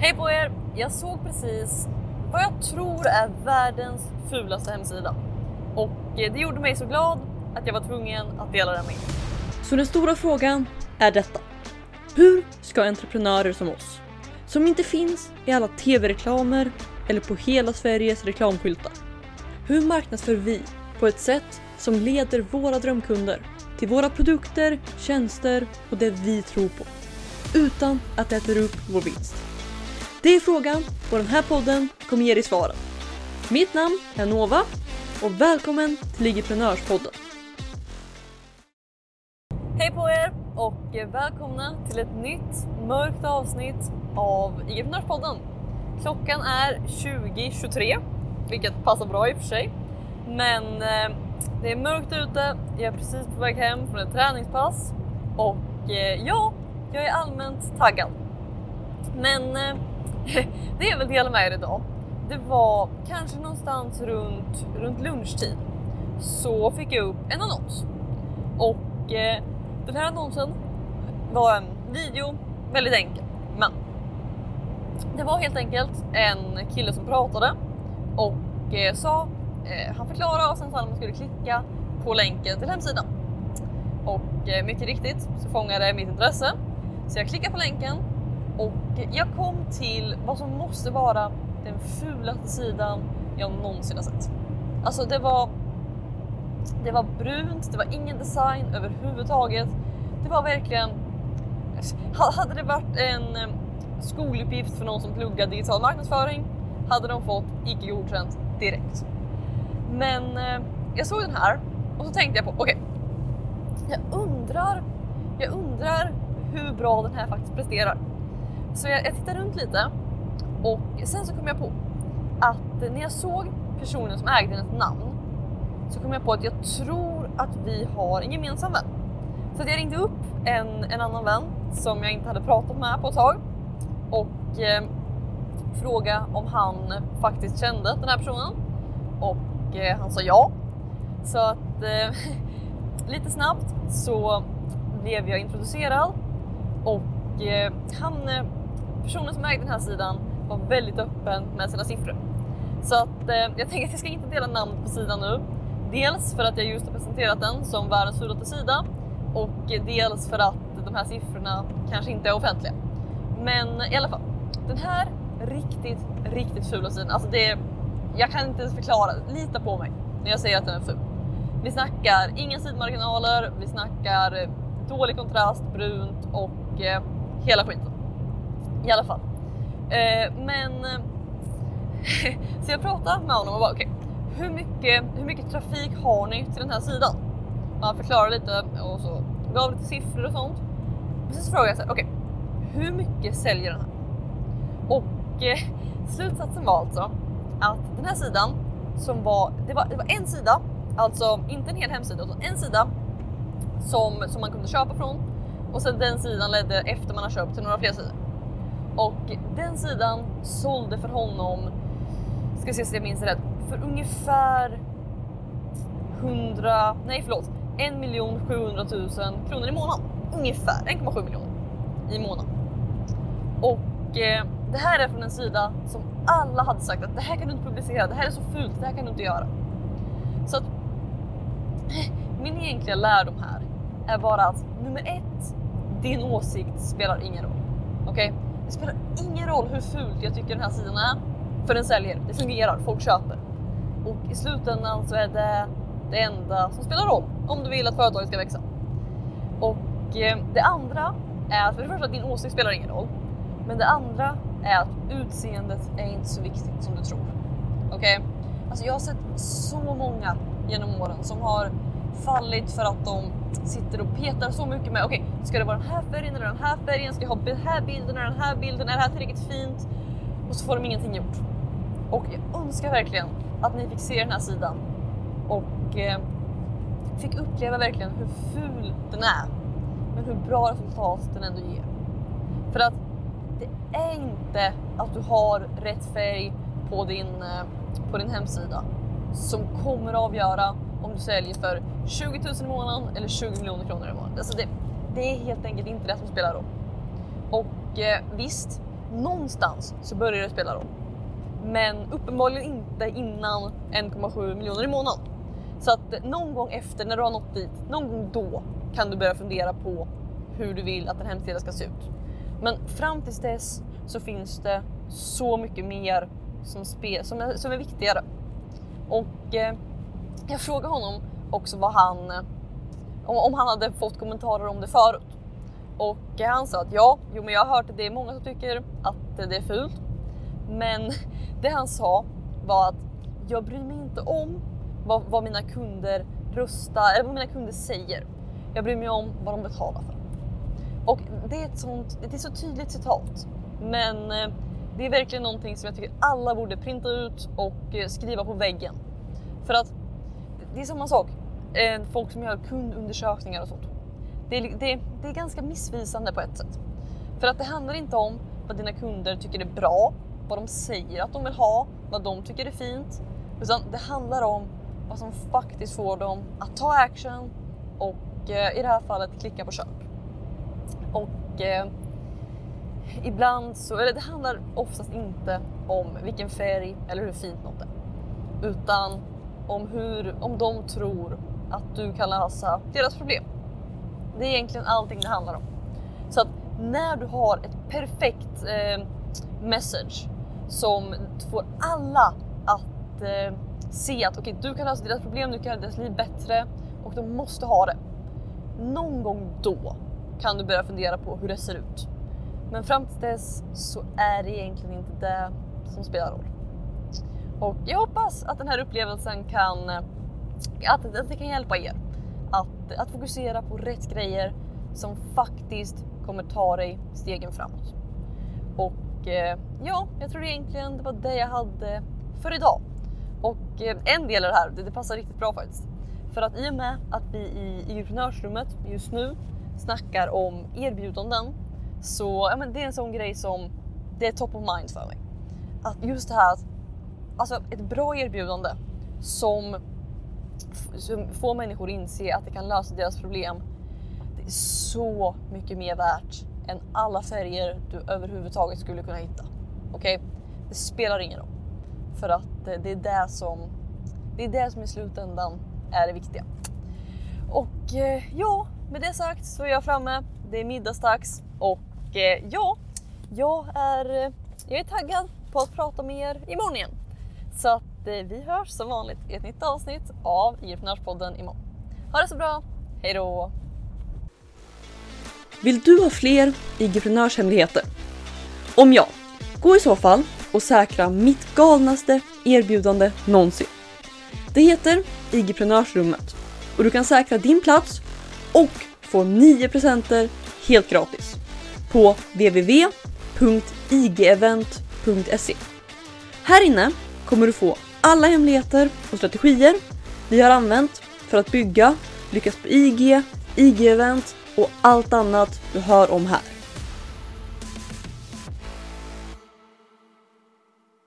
Hej på er! Jag såg precis vad jag tror är världens fulaste hemsida. Och eh, det gjorde mig så glad att jag var tvungen att dela den med er. Så den stora frågan är detta. Hur ska entreprenörer som oss, som inte finns i alla tv-reklamer eller på hela Sveriges reklamskyltar. Hur marknadsför vi på ett sätt som leder våra drömkunder till våra produkter, tjänster och det vi tror på. Utan att det äter upp vår vinst. Det är frågan och den här podden kommer ge dig svaren. Mitt namn är Nova och välkommen till Ligiprenörspodden. Hej på er och välkomna till ett nytt mörkt avsnitt av Ligiprenörspodden. Klockan är 20.23, vilket passar bra i och för sig. Men eh, det är mörkt ute, jag är precis på väg hem från ett träningspass och eh, ja, jag är allmänt taggad. Men eh, det jag vill dela med er idag, det var kanske någonstans runt, runt lunchtid så fick jag upp en annons. Och eh, den här annonsen var en video, väldigt enkel. Men det var helt enkelt en kille som pratade och eh, sa, eh, han förklarade och sen sa han att man skulle klicka på länken till hemsidan. Och eh, mycket riktigt så fångade det mitt intresse. Så jag klickade på länken och jag kom till vad som måste vara den fulaste sidan jag någonsin har sett. Alltså det var det var brunt, det var ingen design överhuvudtaget. Det var verkligen... Hade det varit en eh, skoluppgift för någon som pluggar digital marknadsföring hade de fått icke godkänt direkt. Men eh, jag såg den här och så tänkte jag på, okej, okay, jag undrar, jag undrar hur bra den här faktiskt presterar. Så jag, jag tittade runt lite och sen så kom jag på att när jag såg personen som ägde hennes namn så kom jag på att jag tror att vi har en gemensam vän. Så jag ringde upp en, en annan vän som jag inte hade pratat med på ett tag och eh, frågade om han faktiskt kände den här personen och eh, han sa ja. Så att eh, lite snabbt så blev jag introducerad och eh, han, eh, personen som ägde den här sidan var väldigt öppen med sina siffror. Så att eh, jag tänker att jag ska inte dela namn på sidan nu Dels för att jag just har presenterat den som världens fulaste sida och dels för att de här siffrorna kanske inte är offentliga. Men i alla fall, den här riktigt, riktigt fula sidan, alltså det, jag kan inte ens förklara, lita på mig när jag säger att den är ful. Vi snackar inga sidmarginaler, vi snackar eh, dålig kontrast, brunt och eh, hela skiten. I alla fall. Eh, men eh, så jag pratade med honom och bara okej, okay, hur mycket, hur mycket trafik har ni till den här sidan? Han förklarade lite och så gav lite siffror och sånt. Och sen så frågade jag så här, okej, okay, hur mycket säljer den här? Och eh, slutsatsen var alltså att den här sidan som var, det var, det var en sida, alltså inte en hel hemsida utan en sida som, som man kunde köpa från och sen den sidan ledde efter man har köpt till några fler sidor. Och den sidan sålde för honom, ska se så jag minns rätt, för ungefär 100, nej förlåt, 1 700 000 kronor i månaden. Ungefär 1,7 miljoner i månaden. Och eh, det här är från en sida som alla hade sagt att det här kan du inte publicera, det här är så fult, det här kan du inte göra. Så att min egentliga lärdom här är bara att nummer ett, din åsikt spelar ingen roll. Okej? Okay? Det spelar ingen roll hur fult jag tycker den här sidan är, för den säljer, det fungerar, folk köper. Och i slutändan så är det det enda som spelar roll om du vill att företaget ska växa. Och eh, det andra är att för det första din åsikt spelar ingen roll. Men det andra är att utseendet är inte så viktigt som du tror. Okej? Okay? Alltså jag har sett så många genom åren som har fallit för att de sitter och petar så mycket med okej, okay, ska det vara den här färgen eller den här färgen? Ska jag ha den här bilden eller den här bilden? Är det här tillräckligt fint? Och så får de ingenting gjort. Och jag önskar verkligen att ni fick se den här sidan och eh, fick uppleva verkligen hur ful den är men hur bra resultat den ändå ger. För att det är inte att du har rätt färg på din, eh, på din hemsida som kommer att avgöra om du säljer för 20 000 i månaden eller 20 miljoner kronor i månaden. Alltså det, det är helt enkelt inte det som spelar roll. Och eh, visst, någonstans så börjar det spela roll. Men uppenbarligen inte innan 1,7 miljoner i månaden. Så att någon gång efter, när du har nått dit, någon gång då kan du börja fundera på hur du vill att en hemsida ska se ut. Men fram tills dess så finns det så mycket mer som, spe, som, är, som är viktigare. Och eh, jag frågade honom också vad han, om, om han hade fått kommentarer om det förut. Och han sa att ja, jo men jag har hört att det är många som tycker att det är fult. Men det han sa var att jag bryr mig inte om vad, vad mina kunder röstar, eller vad mina kunder säger. Jag bryr mig om vad de betalar för. Och det är ett sånt, det är så tydligt citat. Men eh, det är verkligen någonting som jag tycker alla borde printa ut och eh, skriva på väggen. För att det är samma sak, eh, folk som gör kundundersökningar och sånt. Det är, det, det är ganska missvisande på ett sätt. För att det handlar inte om vad dina kunder tycker är bra, vad de säger att de vill ha, vad de tycker är fint. Utan det handlar om vad som faktiskt får dem att ta action och eh, i det här fallet klicka på köp. Och eh, ibland så, eller det handlar oftast inte om vilken färg eller hur fint något är. Utan om hur, om de tror att du kan lösa deras problem. Det är egentligen allting det handlar om. Så att när du har ett perfekt eh, message som får alla att eh, se att okej, okay, du kan lösa deras problem, du kan göra deras liv bättre och de måste ha det. Någon gång då kan du börja fundera på hur det ser ut. Men fram till dess så är det egentligen inte det som spelar roll. Och jag hoppas att den här upplevelsen kan, att, att det kan hjälpa er att, att fokusera på rätt grejer som faktiskt kommer ta dig stegen framåt. Och eh, ja, jag tror egentligen det var det jag hade för idag. Och eh, en del av det här, det, det passar riktigt bra faktiskt. För att i och med att vi i, i entreprenörsrummet just nu snackar om erbjudanden så ja, men det är en sån grej som det är top of mind för mig. Att just det här att alltså ett bra erbjudande som, som får människor inse att det kan lösa deras problem. Det är så mycket mer värt än alla färger du överhuvudtaget skulle kunna hitta. Okej? Okay? Det spelar ingen roll. För att eh, det är det som, det är det som i slutändan är det viktiga. Och eh, ja, med det sagt så är jag framme. Det är middagsdags och eh, ja, jag är, jag är taggad på att prata med er imorgon igen. Så att eh, vi hörs som vanligt i ett nytt avsnitt av IFNörspodden imorgon. Ha det så bra, hejdå! Vill du ha fler IG-prenörshemligheter? Om ja, gå i så fall och säkra mitt galnaste erbjudande någonsin. Det heter IG-prenörsrummet och du kan säkra din plats och få 9 presenter helt gratis på www.igevent.se. Här inne kommer du få alla hemligheter och strategier vi har använt för att bygga, lyckas på IG, IG-event och allt annat du hör om här.